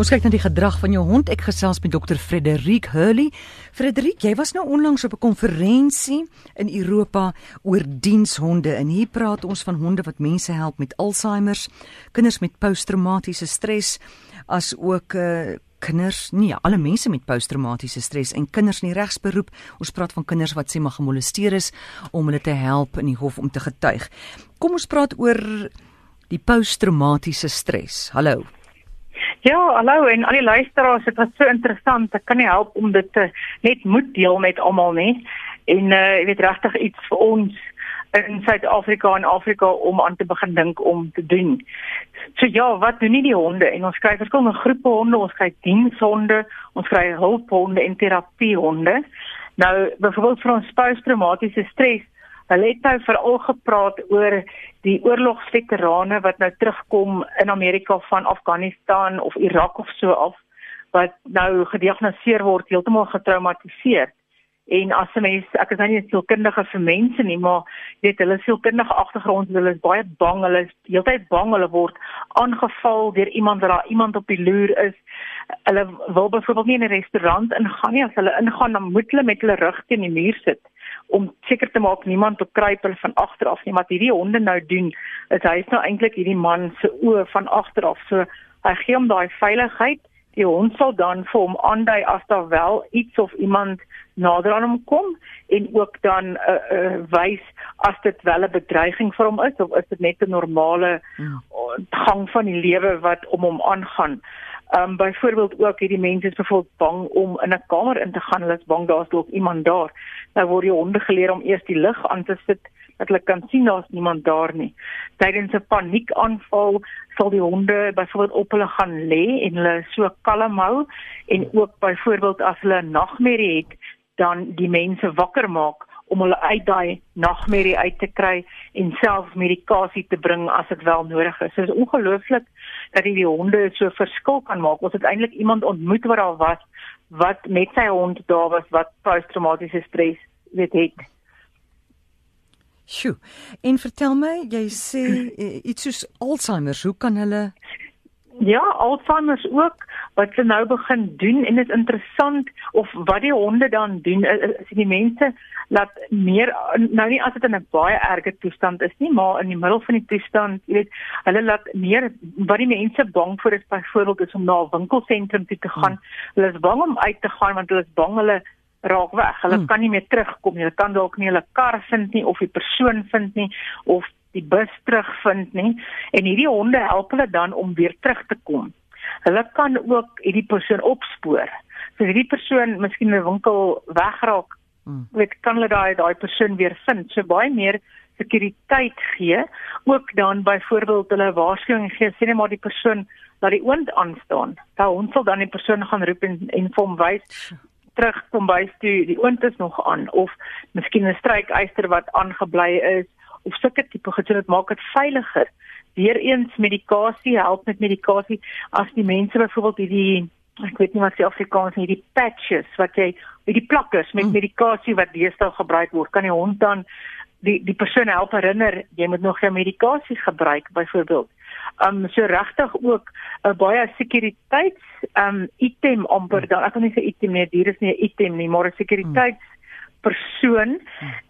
Ons kyk na die gedrag van jou hond. Ek gesels met Dr. Frederik Hurley. Frederik, jy was nou onlangs op 'n konferensie in Europa oor dienshonde en hier praat ons van honde wat mense help met Alzheimer, kinders met posttraumatiese stres, as ook uh, kinders, nee, alle mense met posttraumatiese stres en kinders in die regsberoep. Ons praat van kinders wat sê maar gemolesteer is om hulle te help in die hof om te getuig. Kom ons praat oor die posttraumatiese stres. Hallo. Ja, hallo en al die luisteraars, dit was so interessant. Ek kan nie help om dit te net moet deel met almal nie. En uh jy weet regtig iets vir ons in Suid-Afrika en Afrika om aan te begin dink om te doen. So ja, wat doen nie die honde? En ons kry verskillende groepe honde, ons kry dienshonde, ons kry hulphonde en terapiehonde. Nou, byvoorbeeld vir ons posttraumatiese stres Hulle het nou veral gepraat oor die oorlogsveterane wat nou terugkom in Amerika van Afghanistan of Irak of so af wat nou gediagnoseer word heeltemal getraumatiseer. En as 'n mens, ek is nou nie 'n sielkundige vir mense nie, maar jy weet hulle sielkundige agtergrond, hulle is baie bang, hulle is heeltyd bang hulle word aangeval deur iemand wat daar iemand op die loer is. Hulle wil byvoorbeeld nie in 'n restaurant ingaan nie, as hulle ingaan dan moet hulle met hulle rug teen die muur sit om seker te maak niemand bekruip hulle van agter af nie, maar hierdie honde nou doen, is hy is nou eintlik hierdie man se oë van agter af. So hy gee hom daai veiligheid. Die hond sal dan vir hom aandui as daar wel iets of iemand nader aan hom kom en ook dan 'n uh, uh, wys as dit wel 'n bedreiging vir hom is of is dit net 'n normale ja. gang van die lewe wat om hom aangaan. Ehm um, byvoorbeeld ook hierdie mense is byvoorbeeld bang om in 'n kamer in te gaan. Hulle is bang daar's dalk iemand daar. Nou word die honde geleer om eers die lig aan te sit dat hulle kan sien daar's niemand daar nie. Tydens 'n paniekaanval sal die honde byvoorbeeld op hulle gaan lê en hulle so kalm hou en ook byvoorbeeld as hulle 'n nagmerrie het, dan die mense wakker maak om hulle uit daai nagmerrie uit te kry en selfs medikasie te bring as dit wel nodig is. Dit is ongelooflik dat die honde so verskil kan maak. Ons het eintlik iemand ontmoet wat daar was wat met sy hond daar was wat posttraumatiese stres weet het. Sjoe. En vertel my, jy sê eh, iets soos Alzheimer, hoe kan hulle Ja, Alzheimer ook wat hulle nou begin doen en dit is interessant of wat die honde dan doen is die mense laat meer nou nie as dit in 'n baie erge toestand is nie, maar in die middel van die toestand, jy weet, hulle laat meer wat die mense bang vir is byvoorbeeld is om na 'n winkelsentrum toe te gaan. Hmm. Hulle is bang om uit te gaan want hulle is bang hulle raak weg. Hulle hmm. kan nie meer terugkom nie. Hulle kan dalk nie hulle kar vind nie of die persoon vind nie of die bus terugvind nie. En hierdie honde help hulle dan om weer terug te kom. Hulle kan ook hierdie persoon opspoor. So hierdie persoon miskien 'n winkel wegraak Hmm. Weet kan hulle daai daai persoon weer vind. So baie meer sekuriteit gee. Ook dan byvoorbeeld hulle waarskuwing gee sê net maar die persoon dat die oond aanstaan. Dan ons sal dan die persoon gaan roep en en vir hom wys terug kom bys toe die oond is nog aan of miskien 'n strykyster wat aangebly is of sulke tipe goed so dit maak dit veiliger. Weereens medikasie help met medikasie as die mense byvoorbeeld hierdie ek weet nie wat se Afrikaans is die patches wat jy die plakkers met mm. medikasie wat deesdae gebruik word kan die hond dan die die persoon help herinner jy moet nog jou medikasie gebruik byvoorbeeld. Um so regtig ook 'n uh, baie sekuriteits um item amper dan ek kan nie sê item nie hier is nie 'n item nie maar 'n sekuriteits persoon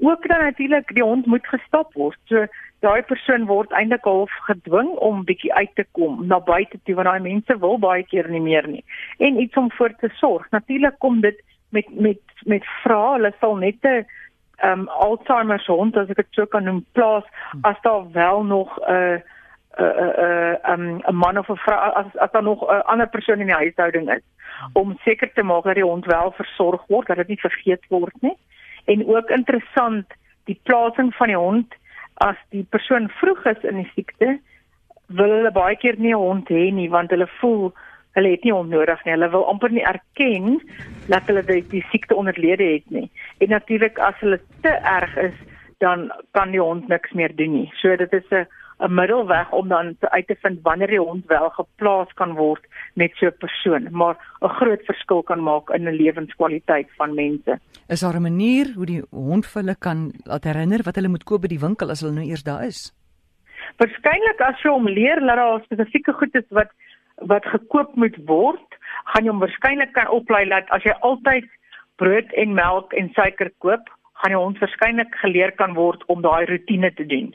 ook dan natuurlik die hond moet gestop word. So daai persoon word eintlik half gedwing om bietjie uit te kom na buite toe want daai mense wil baie keer nie meer nie. En iets om voor te sorg. Natuurlik kom dit met met met vrae. Hulle sal net 'n um, Alzheimer hond as ek dit so kan noem plaas as daar wel nog 'n uh, 'n uh, 'n uh, um, 'n man of 'n vrou as as daar nog 'n uh, ander persoon in die huishouding is om seker te maak dat die hond wel versorg word, dat dit nie vergeet word nie. En ook interessant die plasing van die hond as die persoon vroeg is in die siekte wil hulle baie keer nie 'n hond hê nie want hulle voel hulle het nie hond nodig nie. Hulle wil amper nie erken dat hulle die, die siekte onderlede het nie. En natuurlik as hulle te erg is, dan kan die hond niks meer doen nie. So dit is 'n 'n middelweg om dan uit te vind wanneer die hond wel geplaas kan word met so 'n persoon, maar 'n groot verskil kan maak in 'n lewenskwaliteit van mense. Is daar 'n manier hoe die hond vir hulle kan laat herinner wat hulle moet koop by die winkel as hulle nou eers daar is? Waarskynlik as jy hom leer dat daar spesifieke goed is wat wat gekoop moet word, gaan jy hom waarskynlik kan oplei dat as jy altyd brood en melk en suiker koop, gaan jy hom waarskynlik geleer kan word om daai rotine te doen.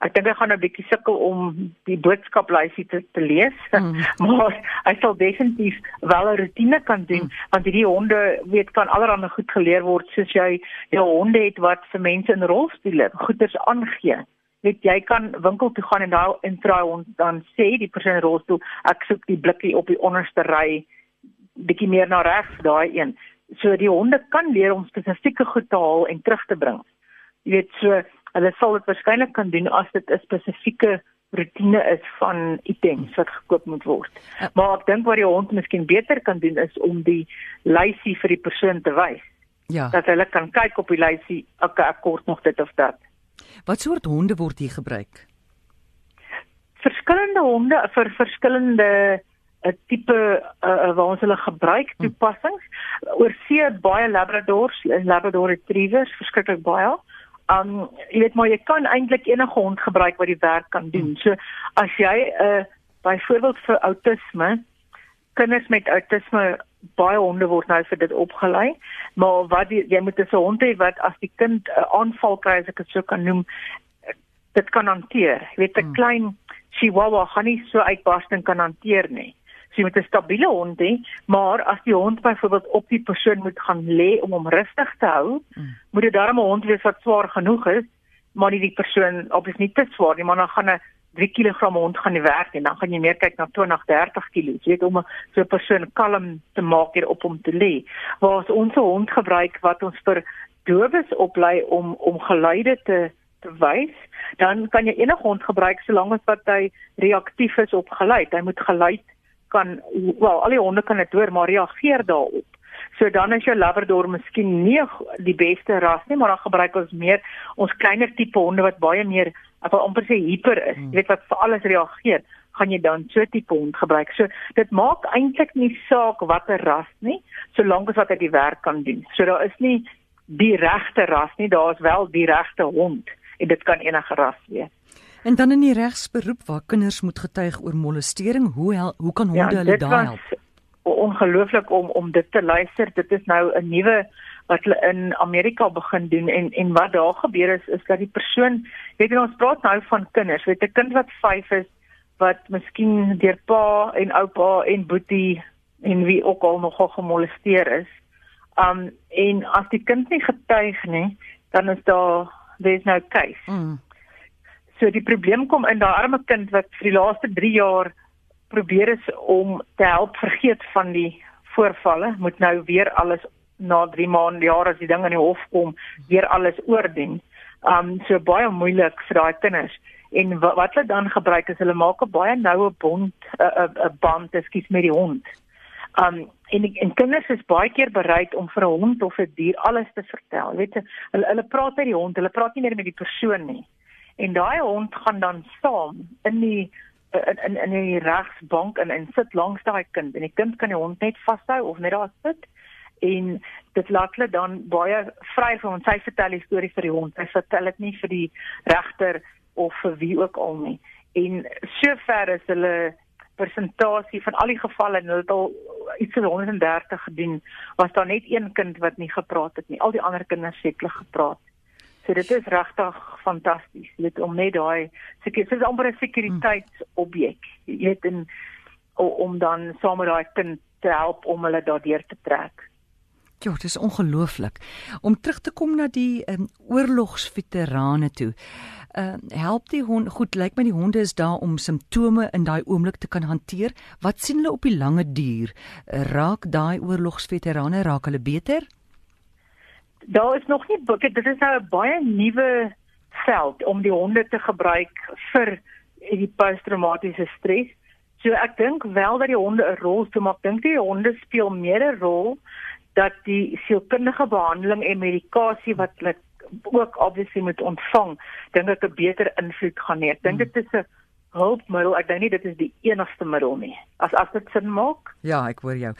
Ek dink hy gaan 'n bietjie sukkel om die boodskaplysie te, te lees, mm. maar hy sal definitief wel 'n rotine kan doen mm. want hierdie honde weet kan allerhande goed geleer word soos jy jou honde het wat vir mense in rolstoele goeders aangee. Weet jy kan winkel toe gaan en daar in try hond dan sê die persoon in rolstoel ek soek die blikkie op die onderste ry bietjie meer na regs daai een. So die honde kan leer om spesifieke goed te haal en terug te bring. Jy weet so Hulle sal dit waarskynlik kan doen as dit 'n spesifieke rotine is van items wat gekoop moet word. Ja. Maar ek dink wat die hond miskien beter kan doen is om die lysie vir die persoon te wys. Ja. Dat hulle kan kyk op die lysie, okay, ek kort nog dit of dat. Wat soort honde word hier gebruik? Verskillende honde vir verskillende 'n uh, tipe uh, waar ons hulle gebruik hm. toepassings. Oorsee baie labradors, labrador retrievers, verskriklik baie. Um jy weet maar jy kan eintlik enige hond gebruik wat die werk kan doen. So as jy 'n uh, eh, byvoorbeeld vir outisme kinders met outisme baie honde word nou vir dit opgelei, maar wat die, jy moet 'n hond hê wat as die kind 'n uh, aanval kry as ek dit so kan noem, dit kan hanteer. Jy weet 'n hmm. klein chihuahua gaan nie so uitbarsting kan hanteer nie. So jy moet 'n stabiele hond hê, maar as die hond byvoorbeeld op die persoon moet gaan lê om hom rustig te hou, mm. moet dit darem 'n hond wees wat swaar genoeg is, maar nie die persoon op is nie te swaar nie, maar dan gaan 'n 3 kg hond gaan nie werk en dan gaan jy meer kyk na 20, 30 kg. Jy weet om so 'n persoon kalm te maak hier op hom te lê. Waar ons 'n hond gebruik wat ons vir dowes oplei om om geluide te te wys, dan kan jy enige hond gebruik solank as wat hy reaktief is op geluid. Hy moet geluid kan wel al die honde kan dit hoor maar reageer daarop. So dan is jou labrador miskien nie die beste ras nie, maar dan gebruik ons meer ons kleiner tipe honde wat baie meer of amper sê hyper is. Hmm. Jy weet wat vir alles reageer, gaan jy dan so tipe hond gebruik. So dit maak eintlik nie saak watter ras nie, solank as wat hy die werk kan doen. So daar is nie die regte ras nie, daar is wel die regte hond en dit kan enige ras wees. En dan in die regsberoep waar kinders moet getuig oor molestering, hoe hel, hoe kan honde ja, hulle daai help? Ongelooflik om om dit te luister. Dit is nou 'n nuwe wat hulle in Amerika begin doen en en wat daar gebeur is is dat die persoon, weet jy ons praat nou van kinders, weet 'n kind wat 5 is wat miskien deur pa en oupa en boetie en wie ook al nogal gemolesteer is. Um en as die kind nie getuig nie, dan is daar there's no case. Mm. So die probleem kom in daai arme kind wat vir die laaste 3 jaar probeer is om te help vergeet van die voorvalle, moet nou weer alles na 3 maande jaar as die ding in die hof kom, weer alles oordien. Um so baie moeilik vir daai kinders. En wat, hulle dan gebruik is hulle maak 'n baie noue bond 'n 'n band, ekskuus met die hond. Um en en kinders is baie keer bereid om vir 'n hond of 'n dier alles te vertel. Weet jy, hulle hulle praat met die hond, hulle praat nie meer met die persoon nie en daai hond gaan dan saam in die in in in die regsbank en en sit langs daai kind. En die kind kan die hond net vashou of net daar sit. En dit laat hulle dan baie vry vir hom sy vertel die storie vir die hond. Hy vertel dit nie vir die regter of vir wie ook al nie. En sover is hulle persentasie van al die gevalle en hulle het al iets van 130 gedoen was daar net een kind wat nie gepraat het nie. Al die ander kinders seker gepraat So dit is regtig fantasties. Weet om net daai seker dis amper 'n sekuriteitsobjek. Jy weet in om dan saam met daai kind te help om hulle daardeur te trek. Ja, dit is ongelooflik. Om terug te kom na die um, oorlogsveterane toe. Uh help die hond goed lyk my die honde is daar om simptome in daai oomblik te kan hanteer. Wat sien hulle op die lange duur? Raak daai oorlogsveterane raak hulle beter? Daar is nog nie boeke dit is nou 'n baie nuwe veld om die honde te gebruik vir die posttraumatiese stres. So ek dink wel dat die honde 'n rol speel, maar ek dink die honde speel meer 'n rol dat die sielkundige behandeling en medikasie wat hulle ook obviously moet ontvang, dink ek 'n beter invloed gaan hê. Ek dink dit is 'n hulpmiddel. Ek dink nie dit is die enigste middel nie. As as dit sin maak? Ja, ek hoor jou.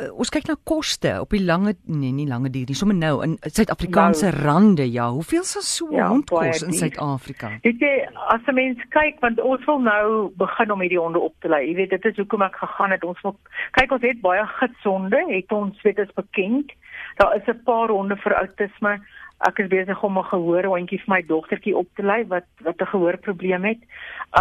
Uh, ons kyk na koste op die lange nee, nie lange duur nie, sommer nou in Suid-Afrikaanse nou, rande, ja. Hoeveel sal so 'n ja, hond kos in Suid-Afrika? Weet jy, as 'n mens kyk want ons wil nou begin om hierdie honde op te lei. Jy weet, dit is hoekom ek gegaan het. Ons wil kyk ons het baie gitsonde, het ons weet is bekend. Daar is 'n paar honde vir outisme ek is besig om 'n gehoor hondjie vir my dogtertjie op te lei wat wat 'n gehoorprobleem het.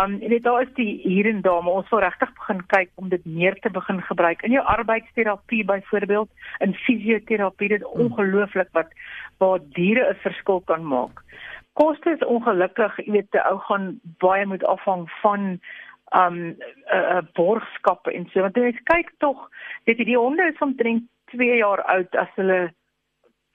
Um en dit daar is die hier en daar, maar ons wil regtig begin kyk om dit meer te begin gebruik in jou arbeidsterapie byvoorbeeld, in fisioterapie. Dit hmm. ongelooflik wat waar diere 'n verskil kan maak. Koste is ongelukkig, jy weet, 'n ou gaan baie moet afhang van um 'n uh, uh, borgskappe en so. Want jy kyk tog, weet jy, die honde is omtrent 2 jaar oud as hulle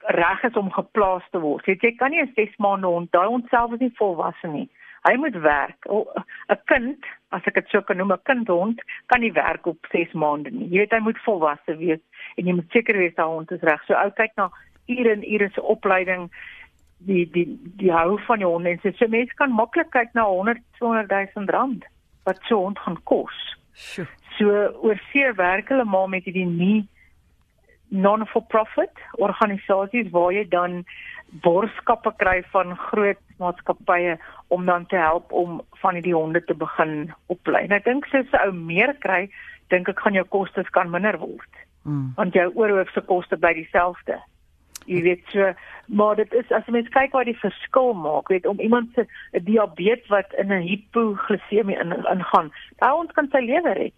reg is om geplaas te word. Weet jy, kan nie 'n 6 maande hond, daai hond self is nie volwasse nie. Hy moet werk. 'n Kind, as ek dit sou kan noem, 'n kindhond kan nie werk op 6 maande nie. Jy weet hy moet volwasse wees en jy moet seker wees daai hond is reg. So ou kyk na ure en ure se opleiding die die die hou van die honde en so, so mense kan maklik kyk na 100 200 000 rand wat so 'n hond gaan kos. So oor see werk hulle maar met hierdie nie non-for-profit organisasies waar jy dan borgskappe kry van groot maatskappye om dan te help om van die honde te begin oplei. En ek dink soos 'n ou meer kry, dink ek gaan jou kostes kan minder word. Mm. Want jou oorhoofse koste bly dieselfde. Jy weet so, maar dit is as mens kyk waar die verskil maak, weet om iemand se diabetes wat in 'n hipoglysemie in ingaan, daai hond kan sy lewe red.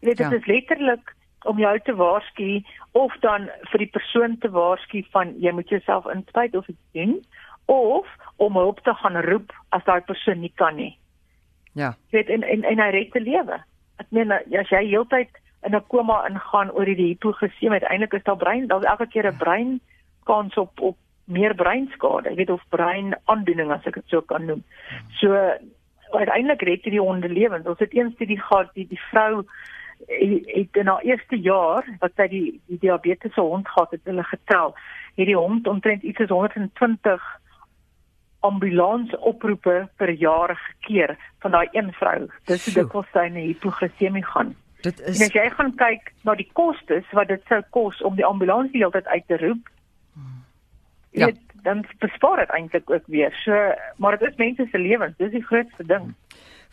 Jy weet dit ja. is letterlik om jou te waarsku of dan vir die persoon te waarsku van jy moet jouself inspuit of iets doen of om hulp te gaan roep as daai persoon nie kan nie. Ja. Jy weet en en en hy red te lewe. Ek meen as jy heeltyd in 'n koma ingaan oor die hipoglisem uiteindelik is daar brein daar's elke keer 'n brein kans op op meer breinskade, jy weet of brein aandoening as ek dit so kan noem. So uiteindelik red jy die honde lewens. Ons het een studie gehad die die vrou het in haar eerste jaar wat sy die die diabetes hond gehad het, hulle getel, het die hond omtrent iets soos 120 ambulans oproepe per jaar gekeer van daai een vrou. Dis hoe dit kos sy 'n hipoglysemie gaan. Dit is en as jy gaan kyk na die kostes wat dit sou kos om die ambulans die hele tyd uit te roep. Ja. Dit, dan bespaar dit eintlik ook weer. So, maar dit is mense se lewens, dis die grootste ding.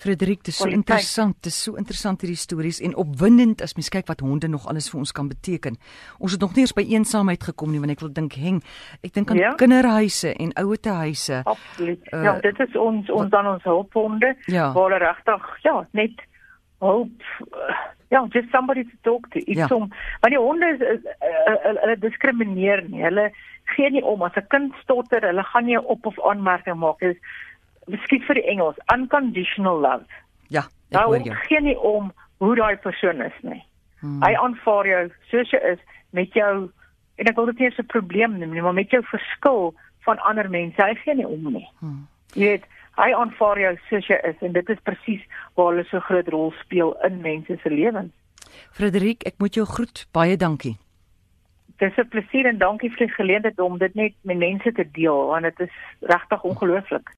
Frederik, dit is so interessant, dit is so interessant hierdie stories en opwindend as mens kyk wat honde nog alles vir ons kan beteken. Ons het nog nie eens by eensaamheid gekom nie, want ek wil dink heng. Ek dink aan ja? kinderhuise en ouetehuise. Absoluut. Uh, ja, dit is ons ons dan ons hulphonde ja. waar regtig ja, net hulp ja, just somebody to talk to. Ek ja. som, want die honde is hulle diskrimineer nie. Hulle gee nie om as 'n kind stotter, hulle gaan nie op of aanmerking maak. Dit is miskien vir die Engels unconditional love. Ja, ek nou, hoor jou. Geen nie om hoe daai persoon is nie. Hmm. Hy aanvaar jou soos jy is met jou en ek wil dit nie as 'n probleem neem nie, maar met jou verskil van ander mense. Hy gee nie om nie. Hmm. Jy weet, hy aanvaar jou soos jy is en dit is presies waar hulle so groot rol speel in mense se lewens. Frederik, ek moet jou groet. Baie dankie. Dis 'n plesier en dankie vir die geleentheid om dit net met mense te deel want dit is regtig ongelooflik.